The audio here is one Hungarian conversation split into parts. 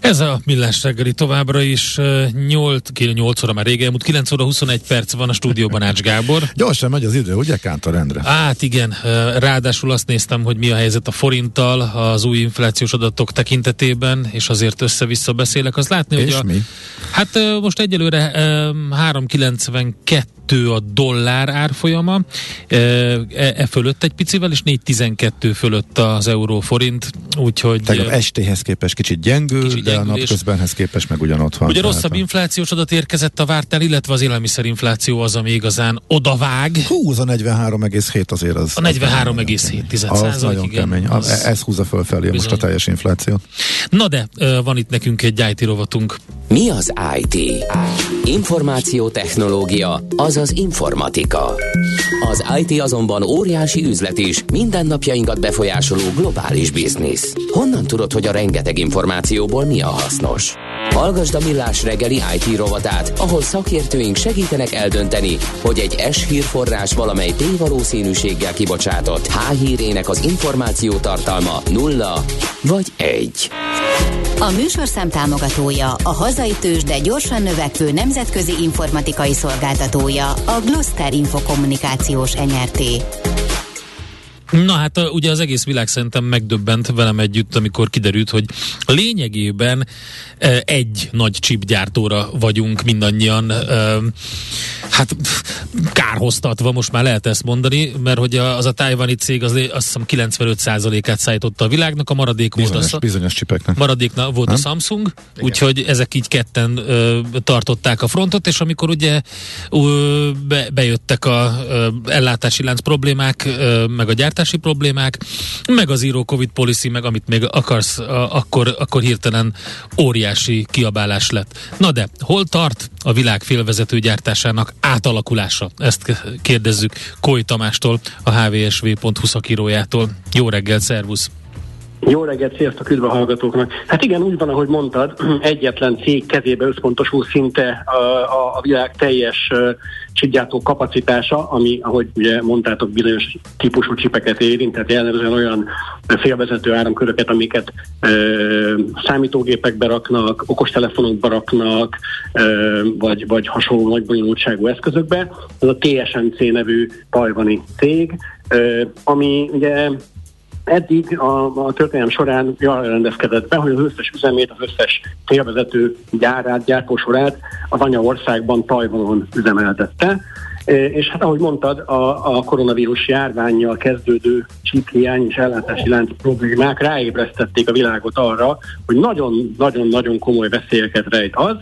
Ez a millás reggeli továbbra is 8, 8 óra már régen, elmúlt 9 óra 21 perc van a stúdióban Ács Gábor. Gyorsan megy az idő, ugye Kántor rendre? Hát igen, ráadásul azt néztem, hogy mi a helyzet a forinttal az új inflációs adatok tekintetében, és azért össze-vissza beszélek. Az látni, és hogy a, mi? Hát most egyelőre 392 a dollár árfolyama, e, e fölött egy picivel, és 412 fölött az euró forint, úgyhogy... Tegnap estéhez képest kicsit gyengül, kicsit de a napközbenhez képest meg ugyanott van. Ugye rosszabb a... inflációs adat érkezett a vártál, illetve az élelmiszerinfláció az, ami igazán odavág. Hú, az a 43,7 azért az... A 43,7 az, az nagyon igen, kemény. Az... Ez húzza fölfelé Bizony. most a teljes inflációt. Na de, van itt nekünk egy IT rovatunk. Mi az IT? Információtechnológia, azaz informatika. Az IT azonban óriási üzlet is, mindennapjainkat befolyásoló globális biznisz. Honnan tudod, hogy a rengeteg információból mi a hasznos? Hallgasd a Millás reggeli IT rovatát, ahol szakértőink segítenek eldönteni, hogy egy S hírforrás valamely P-valószínűséggel kibocsátott H hírének az információ tartalma nulla vagy egy. A műsorszám támogatója, a hazai tős, de gyorsan növekvő nemzetközi informatikai szolgáltatója, a Gloster Infokommunikációs NRT. Na hát ugye az egész világ szerintem megdöbbent velem együtt, amikor kiderült, hogy lényegében egy nagy chipgyártóra vagyunk mindannyian hát kárhoztatva, most már lehet ezt mondani, mert hogy az a tájvani cég az azt hiszem 95%-át szállította a világnak, a maradék bizonyos, volt a, bizonyos csipeknek. Maradékna volt Nem? a Samsung, úgyhogy ezek így ketten ö, tartották a frontot, és amikor ugye ö, be, bejöttek a ö, ellátási lánc problémák, ö, meg a gyártási problémák, meg az író Covid policy, meg amit még akarsz, a, akkor, akkor hirtelen óriási kiabálás lett. Na de, hol tart a világ félvezető gyártásának átalakulása? Ezt kérdezzük Koly Tamástól, a hvsv.hu szakírójától. Jó reggel, szervusz! Jó reggelt, sziasztok, üdv a hallgatóknak. Hát igen, úgy van, ahogy mondtad, egyetlen cég kezébe összpontosul szinte a, a, világ teljes csipgyártó kapacitása, ami, ahogy ugye mondtátok, bizonyos típusú csipeket érint, tehát jellemzően olyan félvezető áramköröket, amiket uh, számítógépekbe raknak, okostelefonokba raknak, uh, vagy, vagy hasonló nagy bonyolultságú eszközökbe. Ez a TSMC nevű tajvani cég, uh, ami ugye eddig a, a történelem során arra rendezkedett be, hogy az összes üzemét, az összes félvezető gyárát, gyártósorát az anyaországban Tajvanon üzemeltette. E, és hát ahogy mondtad, a, a koronavírus járványjal kezdődő csíphiány és ellátási lánc problémák ráébresztették a világot arra, hogy nagyon-nagyon-nagyon komoly veszélyeket rejt az,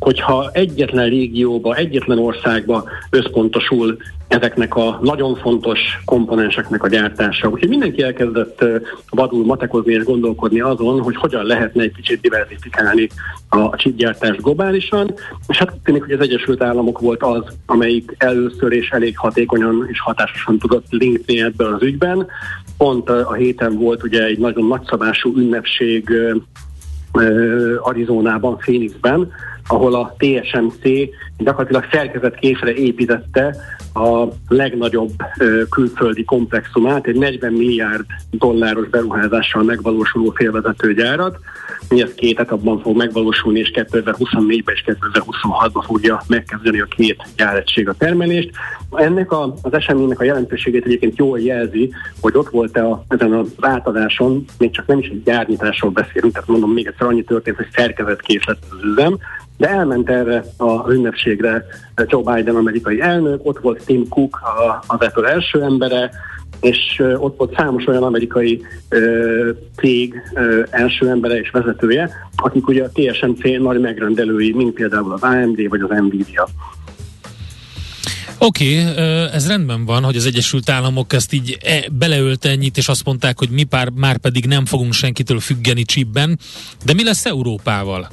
hogyha egyetlen régióba, egyetlen országba összpontosul ezeknek a nagyon fontos komponenseknek a gyártása. Úgyhogy mindenki elkezdett vadul matekozni és gondolkodni azon, hogy hogyan lehetne egy kicsit diversifikálni a csipgyártást globálisan, és hát tűnik, hogy az Egyesült Államok volt az, amelyik először és elég hatékonyan és hatásosan tudott linkni ebben az ügyben. Pont a héten volt ugye egy nagyon nagyszabású ünnepség Arizonában, Phoenixben, ahol a TSMC gyakorlatilag szerkezetkésre építette a legnagyobb külföldi komplexumát, egy 40 milliárd dolláros beruházással megvalósuló félvezetőgyárat. Ez két etapban fog megvalósulni, és 2024-ben és 2026-ban fogja megkezdeni a két gyáregység a termelést. Ennek a, az eseménynek a jelentőségét egyébként jól jelzi, hogy ott volt -e a, ezen az átadáson, még csak nem is egy gyárnyitásról beszélünk, tehát mondom még egyszer annyi történt, hogy szerkezetkész lett az üzem, de elment erre a ünnepségre Joe Biden amerikai elnök, ott volt Tim Cook az Apple első embere, és ott volt számos olyan amerikai ö, cég első embere és vezetője, akik ugye a TSMC nagy megrendelői, mint például az AMD vagy az Nvidia. Oké, okay, ez rendben van, hogy az Egyesült Államok ezt így e, beleölte ennyit, és azt mondták, hogy mi pár, már pedig nem fogunk senkitől függeni csipben, de mi lesz Európával?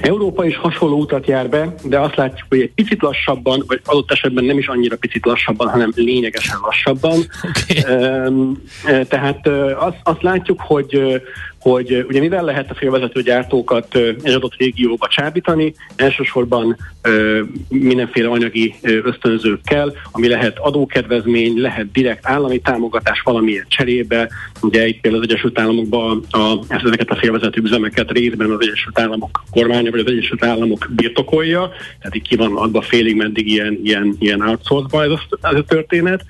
Európa is hasonló utat jár be, de azt látjuk, hogy egy picit lassabban, vagy adott esetben nem is annyira picit lassabban, hanem lényegesen lassabban. Okay. Tehát azt, azt látjuk, hogy hogy ugye mivel lehet a félvezető gyártókat egy adott régióba csábítani, elsősorban mindenféle anyagi ösztönzőkkel, ami lehet adókedvezmény, lehet direkt állami támogatás valamilyen cserébe. Ugye itt például az Egyesült Államokban a, ezeket a félvezető üzemeket részben az Egyesült Államok kormánya vagy az Egyesült Államok birtokolja, tehát itt ki van adva félig meddig ilyen, ilyen, ilyen outsource ez a, ez a történet.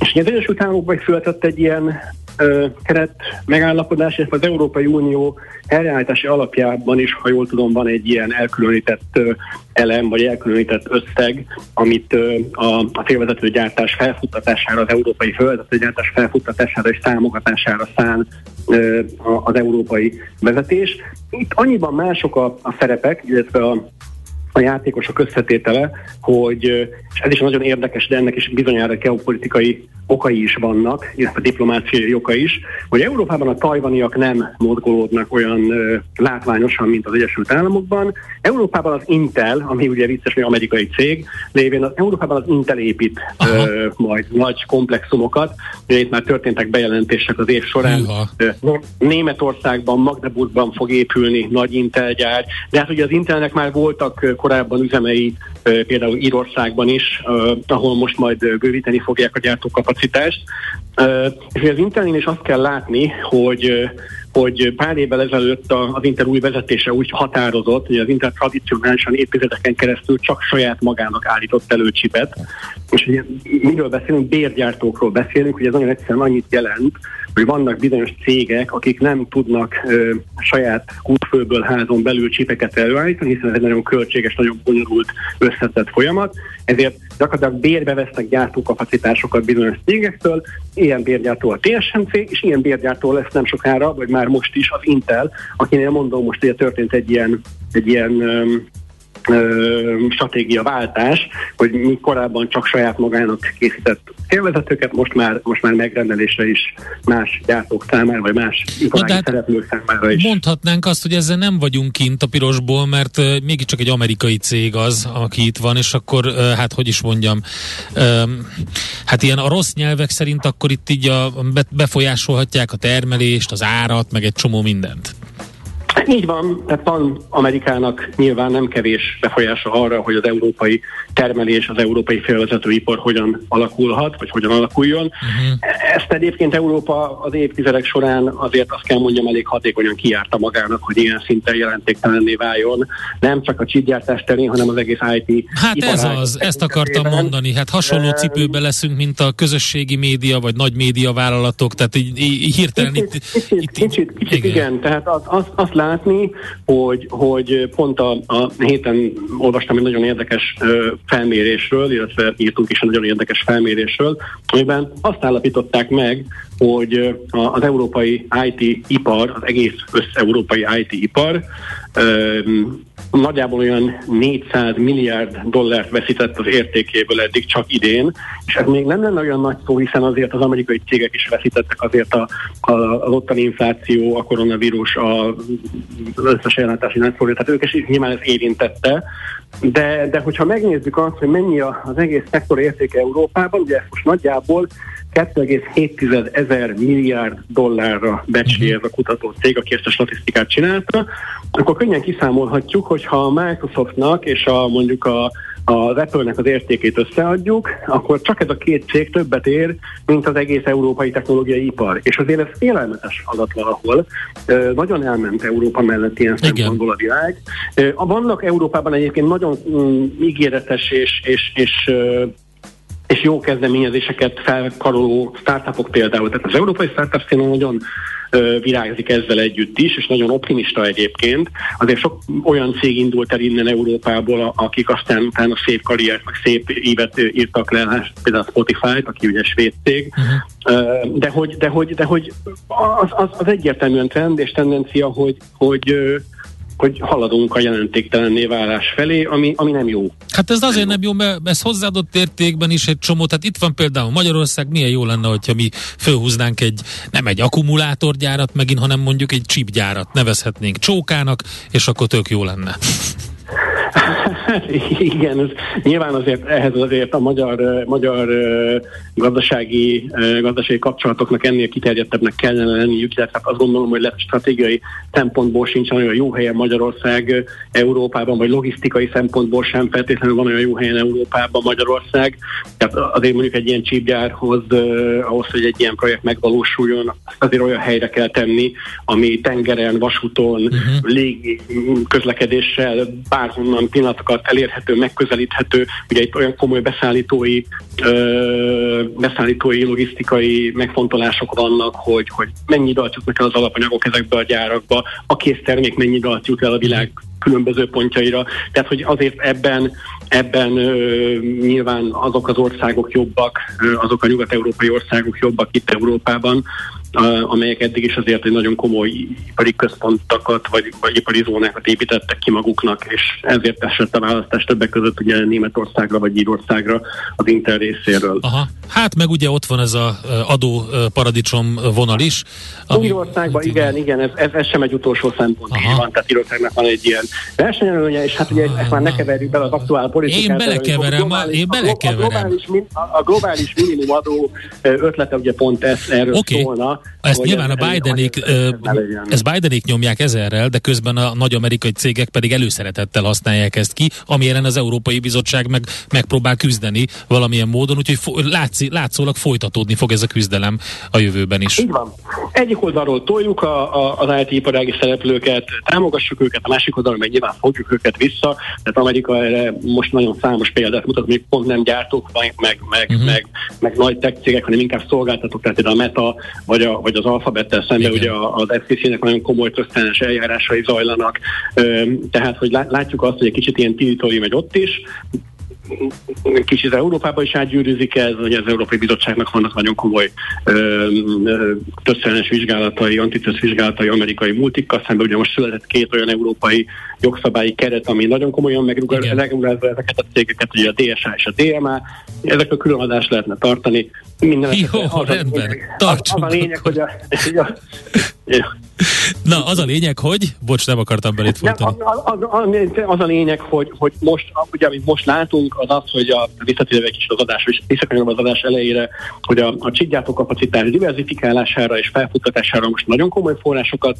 És az Egyesült Államokban született egy ilyen keret megállapodás, és az Európai Unió helyreállítási alapjában is, ha jól tudom, van egy ilyen elkülönített elem, vagy elkülönített összeg, amit a, a félvezető gyártás felfuttatására, az európai félvezető gyártás felfuttatására és támogatására szán az európai vezetés. Itt annyiban mások a, a szerepek, illetve a a játékosok összetétele, hogy, és ez is nagyon érdekes, de ennek is bizonyára geopolitikai okai is vannak, illetve diplomáciai oka is, hogy Európában a tajvaniak nem mozgolódnak olyan uh, látványosan, mint az Egyesült Államokban. Európában az Intel, ami ugye vicces, hogy amerikai cég, lévén az Európában az Intel épít uh, majd nagy komplexumokat. Itt már történtek bejelentések az év során. Uh, Németországban, Magdeburgban fog épülni nagy Intel gyár, de hát ugye az Intelnek már voltak korábban üzemei például Írországban is, ahol most majd bővíteni fogják a gyártókapacitást. És az Intelnél is azt kell látni, hogy hogy pár évvel ezelőtt az Inter új vezetése úgy határozott, hogy az Inter tradicionálisan évtizedeken keresztül csak saját magának állított elő csipet. És ugye miről beszélünk? Bérgyártókról beszélünk, hogy ez nagyon egyszerűen annyit jelent, hogy vannak bizonyos cégek, akik nem tudnak ö, saját kútfőből házon belül csipeket előállítani, hiszen ez egy nagyon költséges, nagyon bonyolult, összetett folyamat, ezért gyakorlatilag bérbe vesznek gyártókapacitásokat bizonyos cégektől, ilyen bérgyártó a TSMC, és ilyen bérgyártó lesz nem sokára, vagy már most is az Intel, akinél mondom, most ugye történt egy ilyen, egy ilyen stratégiaváltás, hogy mi korábban csak saját magának készített élvezetőket, most már, most már megrendelésre is más gyártók számára, vagy más iparági szereplők számára is. Mondhatnánk azt, hogy ezzel nem vagyunk kint a pirosból, mert uh, mégiscsak egy amerikai cég az, aki itt van, és akkor, uh, hát hogy is mondjam, hát ilyen a rossz nyelvek szerint akkor itt így a, befolyásolhatják a termelést, az árat, meg egy csomó mindent. Így van, tehát van Amerikának nyilván nem kevés befolyása arra, hogy az európai termelés, az európai félvezetőipar hogyan alakulhat, vagy hogyan alakuljon. Uh-huh. Ezt egyébként Európa az évtizedek során azért azt kell mondjam elég hatékonyan kiárta magának, hogy ilyen szinten jelentéktelenné váljon. Nem csak a csipgyártás terén, hanem az egész IT Hát ez az, ezt akartam mondani. Hát hasonló cipőbe leszünk, mint a közösségi média, vagy nagy média vállalatok, tehát így, így hirtelen kicsit, itt, kicsit, itt, kicsit, kicsit igen. igen. Tehát azt, azt, azt látni, hogy, hogy pont a, a héten olvastam egy nagyon érdekes felmérésről, illetve írtunk is egy nagyon érdekes felmérésről, amiben azt állapították meg, hogy az európai IT-ipar, az egész összeurópai IT-ipar nagyjából olyan 400 milliárd dollárt veszített az értékéből eddig csak idén, és ez még nem lenne olyan nagy szó, hiszen azért az amerikai cégek is veszítettek azért a, a, az ottani infláció, a koronavírus, a, az összes ellátási láncszóra, tehát ők is nyilván ez érintette, de, de hogyha megnézzük azt, hogy mennyi az egész szektor értéke Európában, ugye most nagyjából 2,7 ezer milliárd dollárra becsli ez a kutató cég, aki ezt a statisztikát csinálta, akkor könnyen kiszámolhatjuk, hogy ha a Microsoftnak és a mondjuk a az Apple-nek az értékét összeadjuk, akkor csak ez a két cég többet ér, mint az egész európai technológiai ipar. És azért ez félelmetes adat valahol. Nagyon elment Európa mellett ilyen szempontból a világ. Vannak Európában egyébként nagyon mm, ígéretes és, és, és és jó kezdeményezéseket felkaroló startupok például. Tehát az európai startup színen nagyon virágzik ezzel együtt is, és nagyon optimista egyébként. Azért sok olyan cég indult el innen Európából, akik aztán utána szép karriert, meg szép évet írtak le, például a Spotify-t, aki ugye svéd cég. Uh-huh. De hogy, de hogy, de hogy az, az, az egyértelműen trend és tendencia, hogy, hogy hogy haladunk a jelentéktelenné válás felé, ami, ami nem jó. Hát ez azért nem jó, mert ez hozzáadott értékben is egy csomó. Tehát itt van például Magyarország, milyen jó lenne, hogyha mi fölhúznánk egy, nem egy akkumulátorgyárat megint, hanem mondjuk egy csipgyárat nevezhetnénk csókának, és akkor tök jó lenne. Igen, ez, nyilván azért ehhez azért a magyar, magyar gazdasági, gazdasági kapcsolatoknak ennél kiterjedtebbnek kellene lenniük, illetve azt gondolom, hogy lehet stratégiai szempontból sincs olyan jó helyen Magyarország Európában, vagy logisztikai szempontból sem feltétlenül van olyan jó helyen Európában Magyarország. Tehát azért mondjuk egy ilyen csípgyárhoz, ahhoz, hogy egy ilyen projekt megvalósuljon, azért olyan helyre kell tenni, ami tengeren, vasúton, uh-huh. légi közlekedéssel bárhonnan pillanatokat elérhető, megközelíthető. Ugye itt olyan komoly beszállítói, ö, beszállítói, logisztikai megfontolások vannak, hogy, hogy mennyi időt jutnak el az alapanyagok ezekbe a gyárakba, a késztermék mennyi időt jut el a világ különböző pontjaira. Tehát, hogy azért ebben, ebben ö, nyilván azok az országok jobbak, ö, azok a nyugat-európai országok jobbak itt Európában, amelyek eddig is azért egy nagyon komoly ipari központokat vagy, vagy ipari zónákat építettek ki maguknak, és ezért esett a választás többek között ugye Németországra vagy Írországra az Intel részéről. Aha. Hát meg ugye ott van ez a adó paradicsom vonal is. Ami... Írországban igen, igen, ez, ez, ez sem egy utolsó szempont van, tehát Írországnak van egy ilyen versenyelőnye, és hát ugye ezt már ne keverjük bele az aktuál politikát. Én belekeverem, globális, én belekeverem. A globális, a globális minimum adó ötlete ugye pont ez erről okay. szólna, ezt nyilván a Bidenék, ez Bidenék nyomják ezerrel, de közben a nagy amerikai cégek pedig előszeretettel használják ezt ki, ami ellen az Európai Bizottság meg, megpróbál küzdeni valamilyen módon, úgyhogy fo- látszi, látszólag folytatódni fog ez a küzdelem a jövőben is. Így van. Egyik oldalról toljuk a, a, az IT iparági szereplőket, támogassuk őket, a másik oldalról meg nyilván fogjuk őket vissza, tehát Amerika erre most nagyon számos példát mutat, még pont nem gyártók, meg, meg, meg, uh-huh. meg, meg nagy tech cégek, hanem inkább szolgáltatók, tehát a Meta vagy a vagy az alfabettel szemben ugye az FCC-nek nagyon komoly trösztenes eljárásai zajlanak, tehát hogy látjuk azt, hogy egy kicsit ilyen tiltói megy ott is, kicsit Európában is átgyűrűzik ez, hogy az Európai Bizottságnak vannak nagyon komoly többszeres vizsgálatai, antitrust vizsgálatai amerikai multikkal szemben. Ugye most született két olyan európai jogszabályi keret, ami nagyon komolyan megrugálza ezeket a cégeket, ugye a DSA és a DMA. Ezek a különadást lehetne tartani. Minden Jó, az rendben. A, az, az a lényeg, hogy a, a, Na, az a lényeg, hogy... Bocs, nem akartam belét folytani. Az, az, az, az a lényeg, hogy, hogy most, ugye, amit most látunk, az az, hogy a visszatérve egy kicsit az adás, és visszakanyolom az adás elejére, hogy a, a csíkgyártó kapacitás diversifikálására és felfuttatására most nagyon komoly forrásokat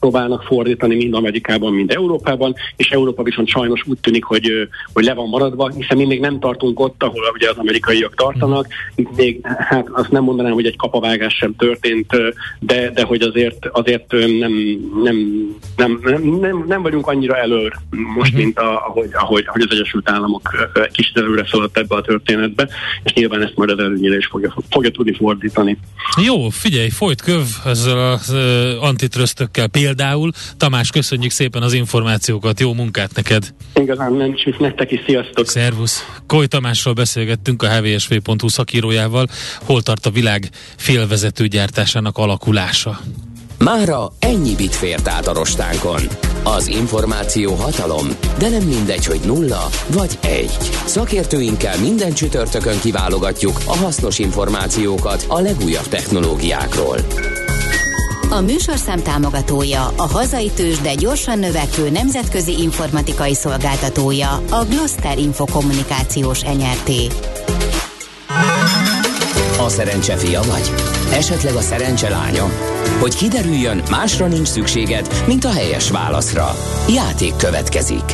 próbálnak fordítani mind Amerikában, mind Európában, és Európa viszont sajnos úgy tűnik, hogy, hogy le van maradva, hiszen mi még nem tartunk ott, ahol ugye az amerikaiak tartanak. Itt még, hát azt nem mondanám, hogy egy kapavágás sem történt, de, de hogy azért, azért nem, nem, nem, nem, nem, nem vagyunk annyira előr most, uh-huh. mint a, ahogy, ahogy, ahogy az Egyesült Államok kicsit előre szaladt ebbe a történetbe, és nyilván ezt majd az előnyére is fogja, fogja tudni fordítani. Jó, figyelj, folyt köv ezzel az antitrösztökkel például. Tamás, köszönjük szépen az információkat, jó munkát neked! Igazán nem is nektek is, sziasztok! Szervusz! Koly Tamásról beszélgettünk a hvsv.hu szakírójával, hol tart a világ félvezető gyártásának alakulása. Mára ennyi bit fért át a rostánkon. Az információ hatalom, de nem mindegy, hogy nulla vagy egy. Szakértőinkkel minden csütörtökön kiválogatjuk a hasznos információkat a legújabb technológiákról. A műsorszám támogatója, a hazai tős, de gyorsan növekvő nemzetközi informatikai szolgáltatója, a Gloster Infokommunikációs Enyerté. A szerencse fia vagy? Esetleg a szerencse lánya? Hogy kiderüljön, másra nincs szükséged, mint a helyes válaszra. Játék következik.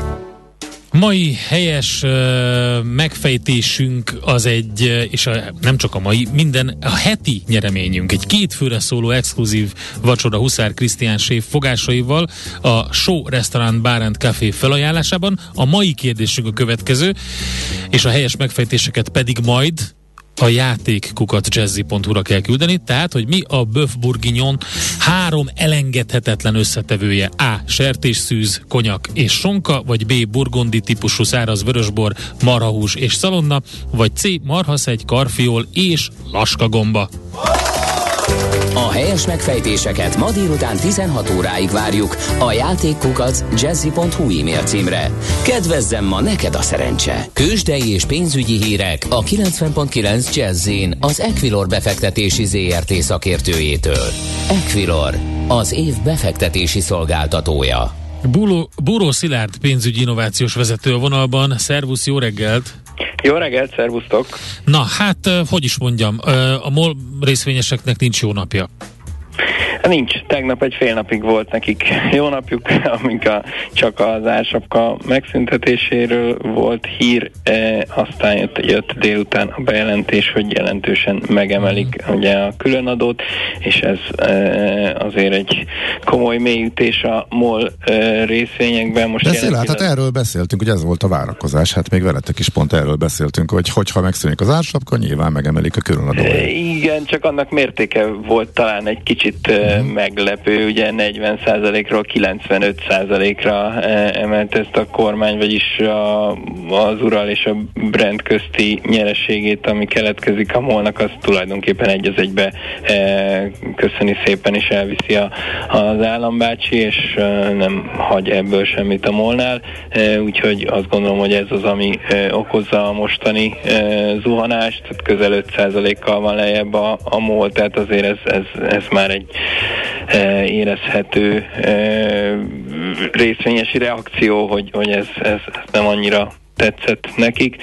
Mai helyes uh, megfejtésünk az egy, és a, nem csak a mai, minden, a heti nyereményünk, egy két főre szóló exkluzív vacsora Huszár Krisztián séf fogásaival a Show Restaurant Bar and Café felajánlásában. A mai kérdésünk a következő, és a helyes megfejtéseket pedig majd a játékkukat jazzy.hu-ra kell küldeni, tehát, hogy mi a Böf Bourguignon három elengedhetetlen összetevője. A. Sertésszűz, konyak és sonka, vagy B. Burgondi típusú száraz vörösbor, marhahús és szalonna, vagy C. Marhaszegy, karfiol és laskagomba. A helyes megfejtéseket ma délután 16 óráig várjuk a játékkukac jazzy.hu e-mail címre. Kedvezzem ma neked a szerencse! Kősdei és pénzügyi hírek a 90.9 Jazzin az Equilor befektetési ZRT szakértőjétől. Equilor, az év befektetési szolgáltatója. Búró Szilárd pénzügyi innovációs vezető a vonalban. Szervusz, jó reggelt! Jó reggelt, szervusztok! Na, hát, hogy is mondjam, a MOL részvényeseknek nincs jó napja. Nincs. Tegnap egy fél napig volt nekik jó napjuk, amink a, csak az ársapka megszüntetéséről volt hír, e, aztán jött, jött délután a bejelentés, hogy jelentősen megemelik mm. ugye a különadót, és ez e, azért egy komoly mélyütés a MOL e, részvényekben. Most De szilárd, hát erről beszéltünk, hogy ez volt a várakozás, hát még veletek is pont erről beszéltünk, hogy hogyha megszűnik az ársapka, nyilván megemelik a különadót. E, igen, csak annak mértéke volt talán egy kicsit e, meglepő, ugye 40%-ról 95%-ra eh, emelt ezt a kormány, vagyis a, az Ural és a Brand közti nyerességét, ami keletkezik a molnak, az tulajdonképpen egy az egybe e, köszöni szépen, és elviszi a, az állambácsi, és e, nem hagy ebből semmit a molnál, úgyhogy azt gondolom, hogy ez az, ami okozza a mostani zuhanást, tehát közel 5%-kal van lejjebb a, a mol, tehát azért ez, ez, ez már egy érezhető e, részvényesi reakció, hogy, hogy ez, ez, ez nem annyira tetszett nekik.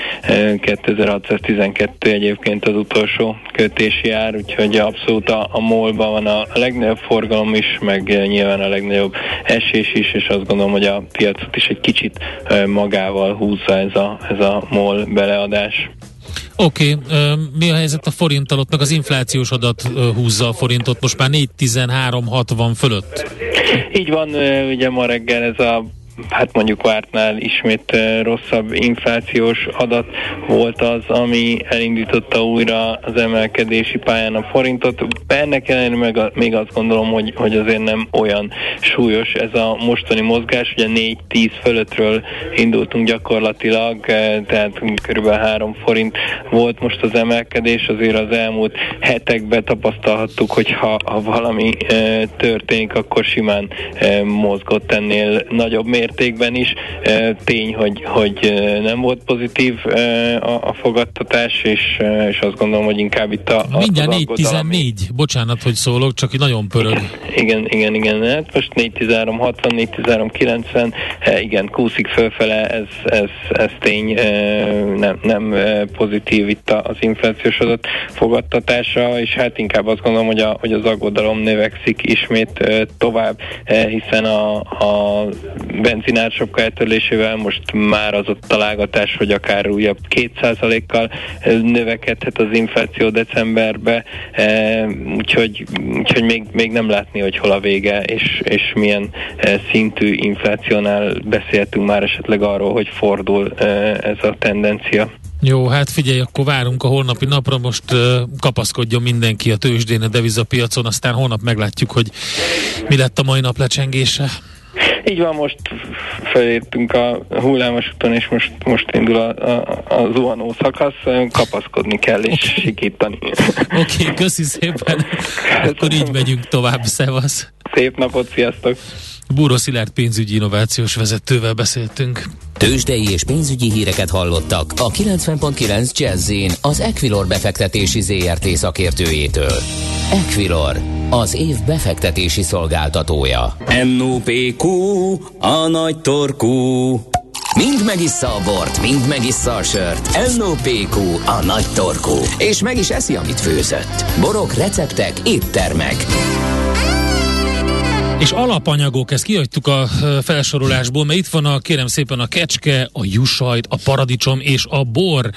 2612 e, egyébként az utolsó kötési ár, úgyhogy abszolút a, a MOL-ban van a legnagyobb forgalom is, meg nyilván a legnagyobb esés is, és azt gondolom, hogy a piacot is egy kicsit magával húzza ez a, ez a MOL beleadás. Oké, okay, mi a helyzet a forinttal? Ott meg az inflációs adat húzza a forintot, most már 4,13,60 fölött. Így van, ugye ma reggel ez a hát mondjuk vártnál ismét rosszabb inflációs adat volt az, ami elindította újra az emelkedési pályán a forintot. Ennek ellenére meg a, még azt gondolom, hogy, hogy azért nem olyan súlyos ez a mostani mozgás. Ugye 4-10 fölöttről indultunk gyakorlatilag, eh, tehát kb. 3 forint volt most az emelkedés. Azért az elmúlt hetekben tapasztalhattuk, hogy ha, ha valami történik, akkor simán mozgott ennél nagyobb mér mértékben is. Tény, hogy, hogy nem volt pozitív a, a fogadtatás, és, és azt gondolom, hogy inkább itt a... Mindjárt 4-14, bocsánat, hogy szólok, csak így nagyon pörög. Igen, igen, igen. Hát most 4-13, 60, 4-13, 90, igen, kúszik fölfele, ez, ez, ez tény, nem, nem pozitív itt az inflációs adat fogadtatása, és hát inkább azt gondolom, hogy, a, hogy az aggodalom növekszik ismét tovább, hiszen a, a benzinársapka eltörlésével most már az ott találgatás, hogy akár újabb 2%-kal növekedhet az infláció decemberbe, e, úgyhogy, úgyhogy még, még nem látni, hogy hol a vége, és, és milyen e, szintű inflációnál beszéltünk már esetleg arról, hogy fordul ez a tendencia. Jó, hát figyelj, akkor várunk a holnapi napra, most uh, kapaszkodjon mindenki a tőzsdén, a devizapiacon, aztán holnap meglátjuk, hogy mi lett a mai nap lecsengése. Így van, most felértünk a hullámos úton, és most, most indul a, a, a zuhanó szakasz, kapaszkodni kell és okay. sikítani. Oké, okay, köszi szépen. Akkor így megyünk tovább, szevasz. Szép napot, sziasztok! Búró Szilárd pénzügyi innovációs vezetővel beszéltünk. Tőzsdei és pénzügyi híreket hallottak a 90.9 jazz az Equilor befektetési ZRT szakértőjétől. Equilor, az év befektetési szolgáltatója. NOPQ, a nagy torkú. Mind megissza a bort, mind megissza a sört. NOPQ, a nagy torkú. És meg is eszi, amit főzött. Borok, receptek, éttermek. És alapanyagok, ezt kihagytuk a felsorolásból, mert itt van a, kérem szépen, a kecske, a jusajt, a paradicsom és a bor.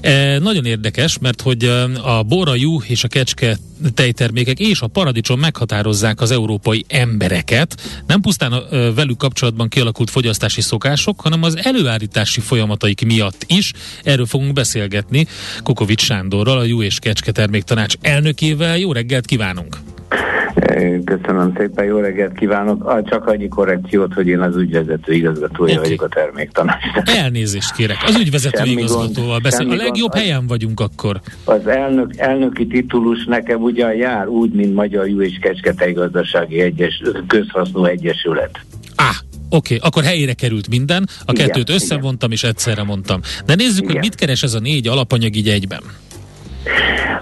E, nagyon érdekes, mert hogy a bor, a juh és a kecske tejtermékek és a paradicsom meghatározzák az európai embereket. Nem pusztán a, velük kapcsolatban kialakult fogyasztási szokások, hanem az előállítási folyamataik miatt is. Erről fogunk beszélgetni Kukovics Sándorral, a Juh és Kecske Terméktanács elnökével. Jó reggelt kívánunk! Köszönöm szépen, jó reggelt kívánok. Csak annyi korrekciót, hogy én az ügyvezető igazgatója okay. vagyok a terméktanácsnak. Elnézést kérek, az ügyvezető semmi igazgatóval beszél. A legjobb gond, helyen vagyunk akkor. Az elnök, elnöki titulus nekem ugyan jár úgy, mint Magyar Jó és Kecsketei Gazdasági Egyes, Közhasznú Egyesület. Ah, Oké, okay, akkor helyére került minden, a igen, kettőt összevontam igen. és egyszerre mondtam. De nézzük, igen. hogy mit keres ez a négy alapanyag így egyben.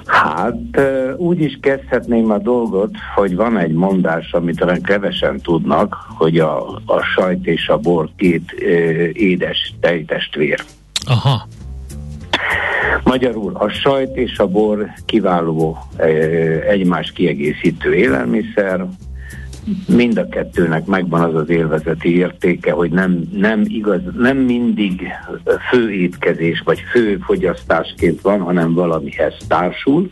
Hát úgy is kezdhetném a dolgot, hogy van egy mondás, amit talán kevesen tudnak, hogy a, a sajt és a bor két ö, édes tejtestvér. Aha. Magyarul a sajt és a bor kiváló egymás kiegészítő élelmiszer, mind a kettőnek megvan az az élvezeti értéke, hogy nem, nem, igaz, nem mindig fő étkezés vagy fő fogyasztásként van, hanem valamihez társul.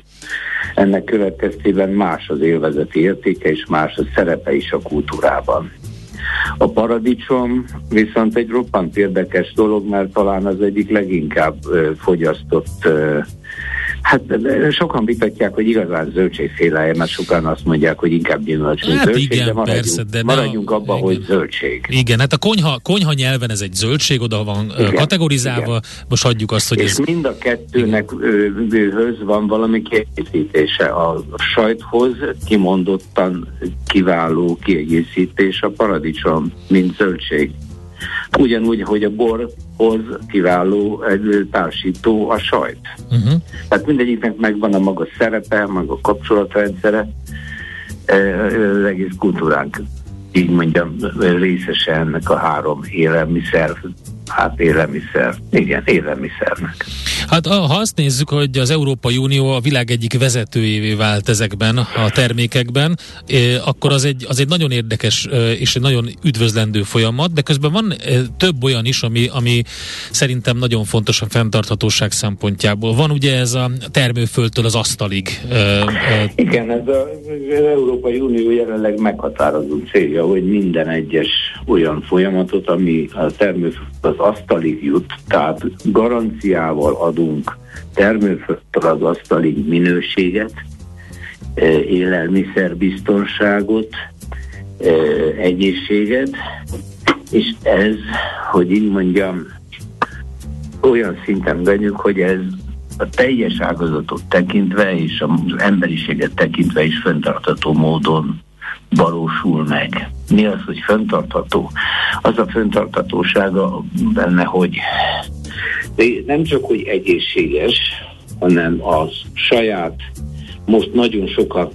Ennek következtében más az élvezeti értéke, és más a szerepe is a kultúrában. A paradicsom viszont egy roppant érdekes dolog, mert talán az egyik leginkább fogyasztott Hát sokan vitatják, hogy igazán zöldségféle, mert sokan azt mondják, hogy inkább gyümölcs, mint hát zöldség, igen, de maradjunk, persze, de maradjunk abban, igen. hogy zöldség. Igen, hát a konyha, konyha nyelven ez egy zöldség, oda van igen, kategorizálva, igen. most hagyjuk azt, hogy És ez... mind a kettőnek höz van valami kiegészítése. A sajthoz kimondottan kiváló kiegészítés a paradicsom, mint zöldség. Ugyanúgy, hogy a borhoz kiváló egy társító a sajt. Uh-huh. Tehát mindegyiknek megvan a maga szerepe, maga kapcsolatrendszere, az egész kultúránk így mondjam, részese ennek a három élelmiszer Hát élelmiszer. Igen, élelmiszernek. Hát ha azt nézzük, hogy az Európai Unió a világ egyik vezetőjévé vált ezekben a termékekben, akkor az egy, az egy nagyon érdekes és egy nagyon üdvözlendő folyamat, de közben van több olyan is, ami, ami szerintem nagyon fontos a fenntarthatóság szempontjából. Van ugye ez a termőföldtől az asztalig. Igen, ez a, az Európai Unió jelenleg meghatározó célja, hogy minden egyes olyan folyamatot, ami a termőföld az asztalig jut, tehát garanciával adunk termőföldtől az asztalig minőséget, e, élelmiszerbiztonságot, e, egészséget, és ez, hogy így mondjam, olyan szinten vegyük, hogy ez a teljes ágazatot tekintve és az emberiséget tekintve is fenntartató módon valósul meg. Mi az, hogy fenntartható? Az a fenntarthatósága benne, hogy nem csak, hogy egészséges, hanem az saját, most nagyon sokat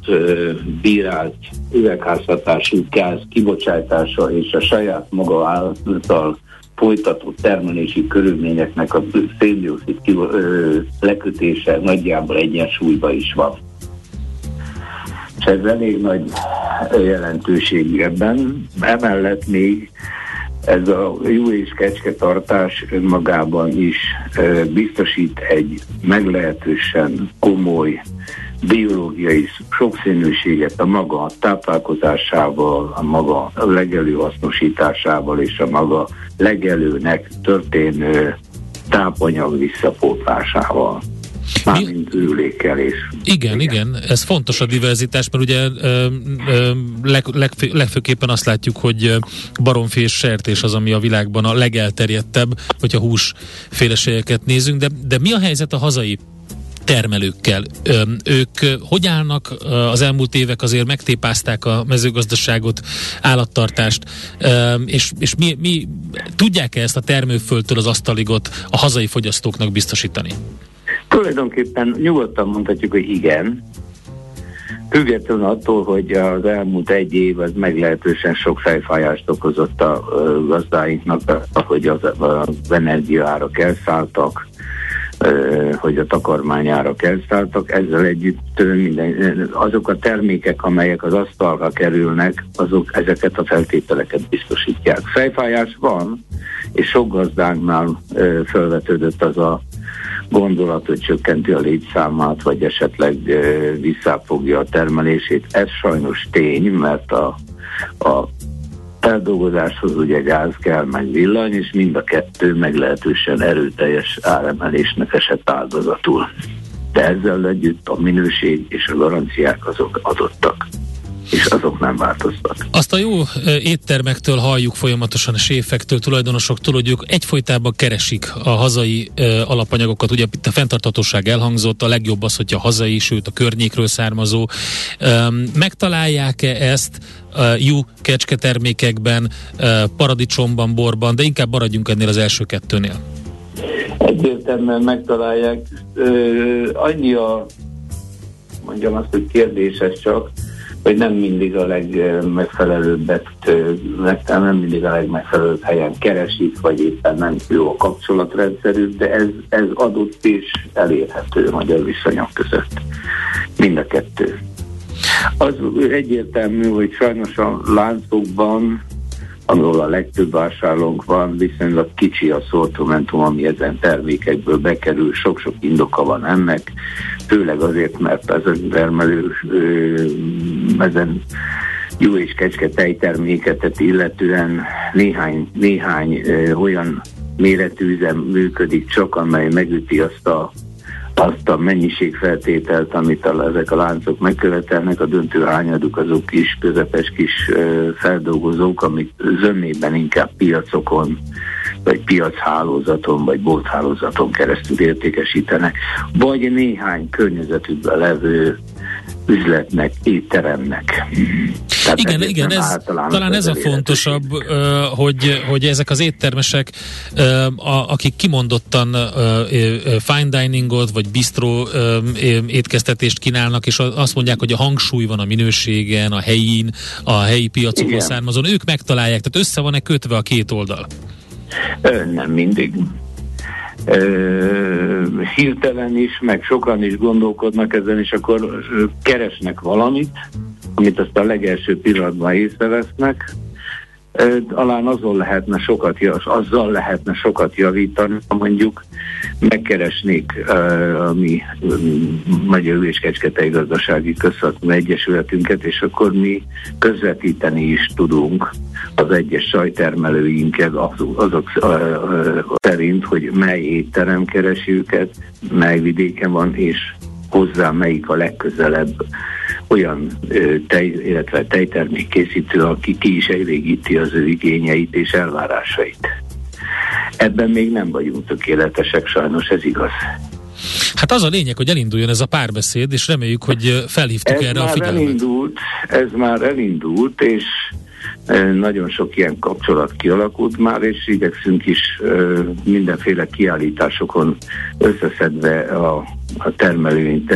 bírált üvegházhatású gáz kibocsátása és a saját maga által folytatott termelési körülményeknek a széndiokszid lekötése nagyjából egyensúlyban is van és ez elég nagy jelentőség ebben. Emellett még ez a jó és kecske tartás önmagában is biztosít egy meglehetősen komoly biológiai sokszínűséget a maga táplálkozásával, a maga legelő hasznosításával és a maga legelőnek történő tápanyag visszapótlásával. Mármint ürülékkel is. Igen, igen, igen, ez fontos a diverzitás, mert ugye ö, ö, leg, legfő, legfőképpen azt látjuk, hogy baromfi és sertés az, ami a világban a legelterjedtebb, hogyha húsféleségeket nézünk, de, de mi a helyzet a hazai termelőkkel. Ők hogy állnak? Az elmúlt évek azért megtépázták a mezőgazdaságot, állattartást, és, és mi, mi tudják-e ezt a termőföldtől az asztaligot a hazai fogyasztóknak biztosítani? Tulajdonképpen nyugodtan mondhatjuk, hogy igen. Függetlenül attól, hogy az elmúlt egy év az meglehetősen sok fejfájást okozott a gazdáinknak, hogy az, az energiaárak elszálltak, hogy a takarmányárak elszálltak, ezzel együtt minden, azok a termékek, amelyek az asztalra kerülnek, azok ezeket a feltételeket biztosítják. Fejfájás van, és sok gazdánknál felvetődött az a gondolat, hogy csökkenti a létszámát, vagy esetleg visszafogja a termelését. Ez sajnos tény, mert a, a feldolgozáshoz ugye gáz kell, meg villany, és mind a kettő meglehetősen erőteljes áremelésnek esett áldozatul. De ezzel együtt a minőség és a garanciák azok adottak. És azok nem változtak. Azt a jó éttermektől halljuk folyamatosan, a séfektől, tulajdonosoktól, hogy ők egyfolytában keresik a hazai alapanyagokat. Ugye itt a fenntarthatóság elhangzott, a legjobb az, hogyha hazai, sőt a környékről származó. Megtalálják-e ezt jó kecske termékekben, paradicsomban, borban, de inkább maradjunk ennél az első kettőnél. Egyértelműen megtalálják. Annyi a mondjam azt, hogy kérdéses csak, hogy nem mindig a legmegfelelőbbet, nem mindig a legmegfelelőbb helyen keresik, vagy éppen nem jó a kapcsolatrendszerük, de ez, ez adott és elérhető magyar viszonyok között. Mind a kettő. Az egyértelmű, hogy sajnos a láncokban ahol a legtöbb vásárlónk van, viszonylag kicsi a szortimentum, ami ezen termékekből bekerül, sok-sok indoka van ennek, főleg azért, mert ez a termelő ezen jó és kecske tejterméketet illetően néhány, néhány ö, olyan méretű üzem működik csak, amely megüti azt a azt a mennyiségfeltételt, amit a, ezek a láncok megkövetelnek, a döntő hányaduk azok kis, közepes kis ö, feldolgozók, amik zömében inkább piacokon, vagy piachálózaton, vagy bolthálózaton keresztül értékesítenek, vagy néhány környezetükben levő üzletnek, étteremnek. Tehát igen, igen, ez, talán ez a fontosabb, hogy, hogy ezek az éttermesek, akik kimondottan fine diningot, vagy bistro étkeztetést kínálnak, és azt mondják, hogy a hangsúly van a minőségen, a helyén, a helyi piacokon származon, ők megtalálják, tehát össze van-e kötve a két oldal? Nem mindig hirtelen is, meg sokan is gondolkodnak ezen, és akkor keresnek valamit, amit azt a legelső pillanatban észrevesznek, talán azon lehetne sokat, azzal lehetne sokat javítani, mondjuk megkeresnék uh, a mi Magyar és Kecsketei Gazdasági Közszakmú Egyesületünket, és akkor mi közvetíteni is tudunk az egyes sajtermelőinket azok, azok szerint, hogy mely étterem keresi őket, mely vidéken van, és hozzá melyik a legközelebb olyan tej, illetve tejtermék készítő, aki ki is elégíti az ő igényeit és elvárásait. Ebben még nem vagyunk tökéletesek, sajnos ez igaz. Hát az a lényeg, hogy elinduljon ez a párbeszéd, és reméljük, hogy felhívtuk ez erre a figyelmet. Elindult, ez már elindult, és nagyon sok ilyen kapcsolat kialakult már, és igyekszünk is mindenféle kiállításokon összeszedve a, a termelőink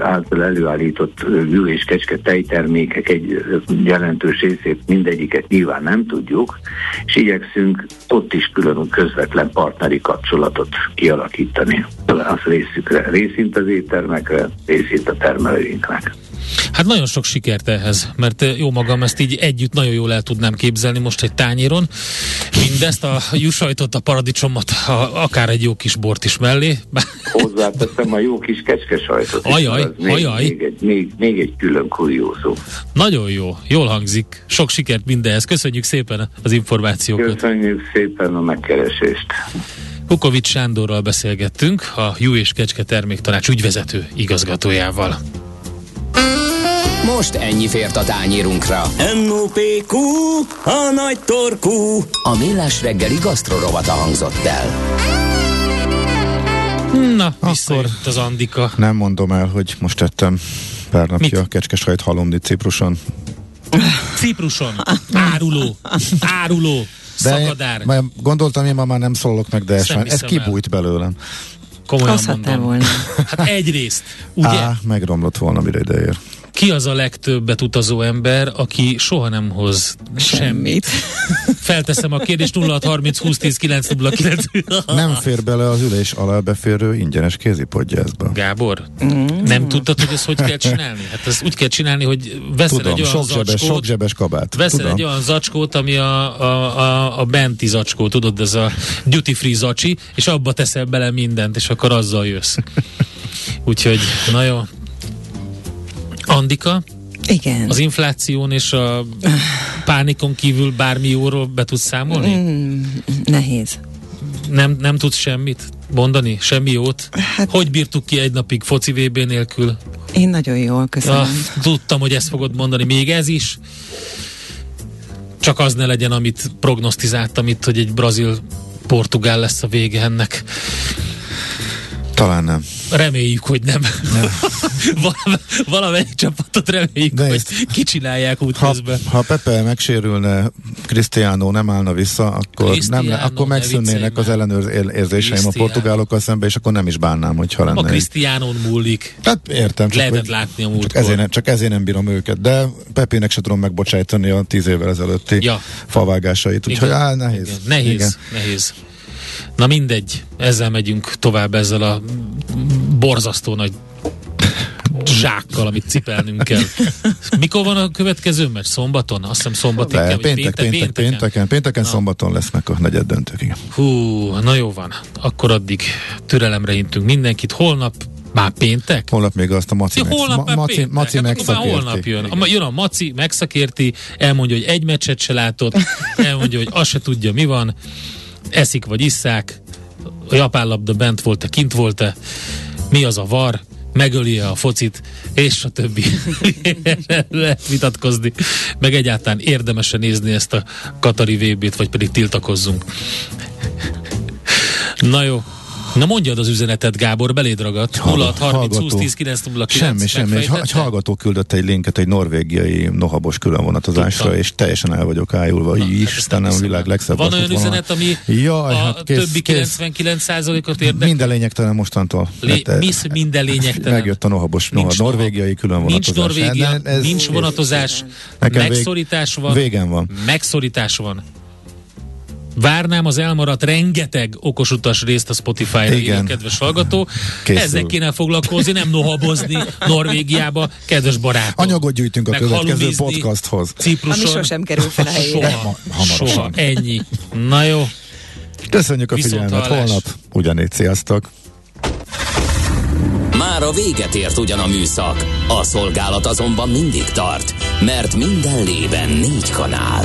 által előállított ül és kecske tejtermékek egy jelentős részét mindegyiket nyilván nem tudjuk, és igyekszünk ott is külön közvetlen partneri kapcsolatot kialakítani. Az részükre, részint az éttermekre, részint a termelőinknek. Hát nagyon sok sikert ehhez, mert jó magam ezt így együtt nagyon jól el tudnám képzelni most egy tányéron. Mindezt a jusajtot, a paradicsomot, a, akár egy jó kis bort is mellé. Hozzáteszem a jó kis kecskesajtot. Ajaj, még, ajaj. Még egy, még, még egy külön kuriózó. Nagyon jó, jól hangzik. Sok sikert mindenhez. Köszönjük szépen az információkat. Köszönjük szépen a megkeresést. Kukovics Sándorral beszélgettünk, a Jú és Kecske Terméktanács ügyvezető igazgatójával. Most ennyi fért a tányérunkra. M.O.P.Q. A nagy torkú. A millás reggeli gasztrorovata hangzott el. Na, akkor az Andika. Nem mondom el, hogy most tettem pár napja kecskesajt halomni Cipruson. Cipruson. Áruló. Áruló. De Szakadár. Én, gondoltam, én ma már nem szólok meg, de ez, ez kibújt belőlem. Komolyan mondom. volna. Hát egyrészt, ugye? Á, megromlott volna, mire ideér. Ki az a legtöbbet utazó ember, aki soha nem hoz semmit? Felteszem a kérdést 0630 20 10 909. Nem fér bele az ülés alá beférő ingyenes kézipodgyászba. Gábor, mm. nem tudtad, hogy ezt hogy kell csinálni? Hát ezt úgy kell csinálni, hogy veszel Tudom, egy olyan sok zsebes, zacskót, sok zsebes kabát. veszel Tudom. egy olyan zacskót, ami a, a, a, a benti zacskó, tudod, ez a duty free zacsi, és abba teszel bele mindent, és akkor azzal jössz. Úgyhogy, na jó. Andika, Igen. az infláción és a pánikon kívül bármi jóról be tudsz számolni? Mm, nehéz. nem, nem tudsz semmit mondani? Semmi jót? Hát, hogy bírtuk ki egy napig foci VB nélkül? Én nagyon jól, köszönöm. Ah, tudtam, hogy ezt fogod mondani. Még ez is? Csak az ne legyen, amit prognosztizáltam itt, hogy egy brazil-portugál lesz a vége ennek. Talán nem. Reméljük, hogy nem. nem. valamelyik csapatot reméljük, De hogy kicsinálják útközben. Ha, ha Pepe megsérülne, Cristiano nem állna vissza, akkor, Cristiano, nem, akkor megszűnnének az ellenőrzéseim a portugálokkal szemben, és akkor nem is bánnám, hogyha lenne. A Cristiano múlik. Hát értem. Csak Lehetett hogy, látni a múltkor. Csak ezért, nem, csak ezért nem bírom őket, de Pepének se tudom megbocsájtani a tíz évvel ezelőtti ja. favágásait, úgyhogy áll, nehéz. Igen. Nehéz, Igen. nehéz. Na mindegy, ezzel megyünk tovább ezzel a borzasztó nagy zsákkal, amit cipelnünk kell. Mikor van a következő meccs? Szombaton? Azt hiszem szombaton Le, péntek, péntek, péntek, pénteken. pénteken, pénteken na. szombaton lesznek a negyed döntők. Igen. Hú, na jó van. Akkor addig türelemre intünk mindenkit. Holnap már péntek? Holnap még azt a Maci, ja, holnap ma, Maci, péntek. Maci hát megszakérti. holnap jön. A, jön a Maci, megszakérti, elmondja, hogy egy meccset se látott, elmondja, hogy azt se tudja, mi van eszik vagy isszák, a japán labda bent volt-e, kint volt-e, mi az a var, megöli a focit, és a többi. Lehet vitatkozni, meg egyáltalán érdemes nézni ezt a Katari VB-t, vagy pedig tiltakozzunk. Na jó, Na mondjad az üzenetet, Gábor, beléd ragadt. 0 30 20 10 9 0 Semmi, semmi. Egy, egy hallgató küldött egy linket egy norvégiai nohabos különvonatozásra, Tudtam. és teljesen el vagyok ájulva. Na, Istenem, a világ legszebb Van olyan üzenet, ami Jaj, a hát kész, többi 99%-ot érdekel? Minden lényegtelen mostantól. Lé, hát, mi minden lényegtelen? Megjött a nohabos, noha, nincs norvégiai különvonatozás. Nincs Norvégia, ez, nincs vonatozás, megszorítás van. Végen van. Megszorítás van. Várnám az elmaradt rengeteg okosutas részt a Spotify-ra, Igen. kedves hallgató. Készül. Ezzel kéne foglalkozni, nem nohabozni Norvégiába, kedves barátok. Anyagot gyűjtünk a következő podcasthoz. Cipruson. Ami sosem kerül fel a helyére. Soha, soha, ennyi. Na jó. Köszönjük a figyelmet, holnap ugyanígy, sziasztok! Már a véget ért ugyan a műszak, a szolgálat azonban mindig tart, mert minden lében négy kanál.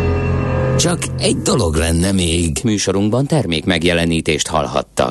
Csak egy dolog lenne még. Műsorunkban termék megjelenítést hallhattak.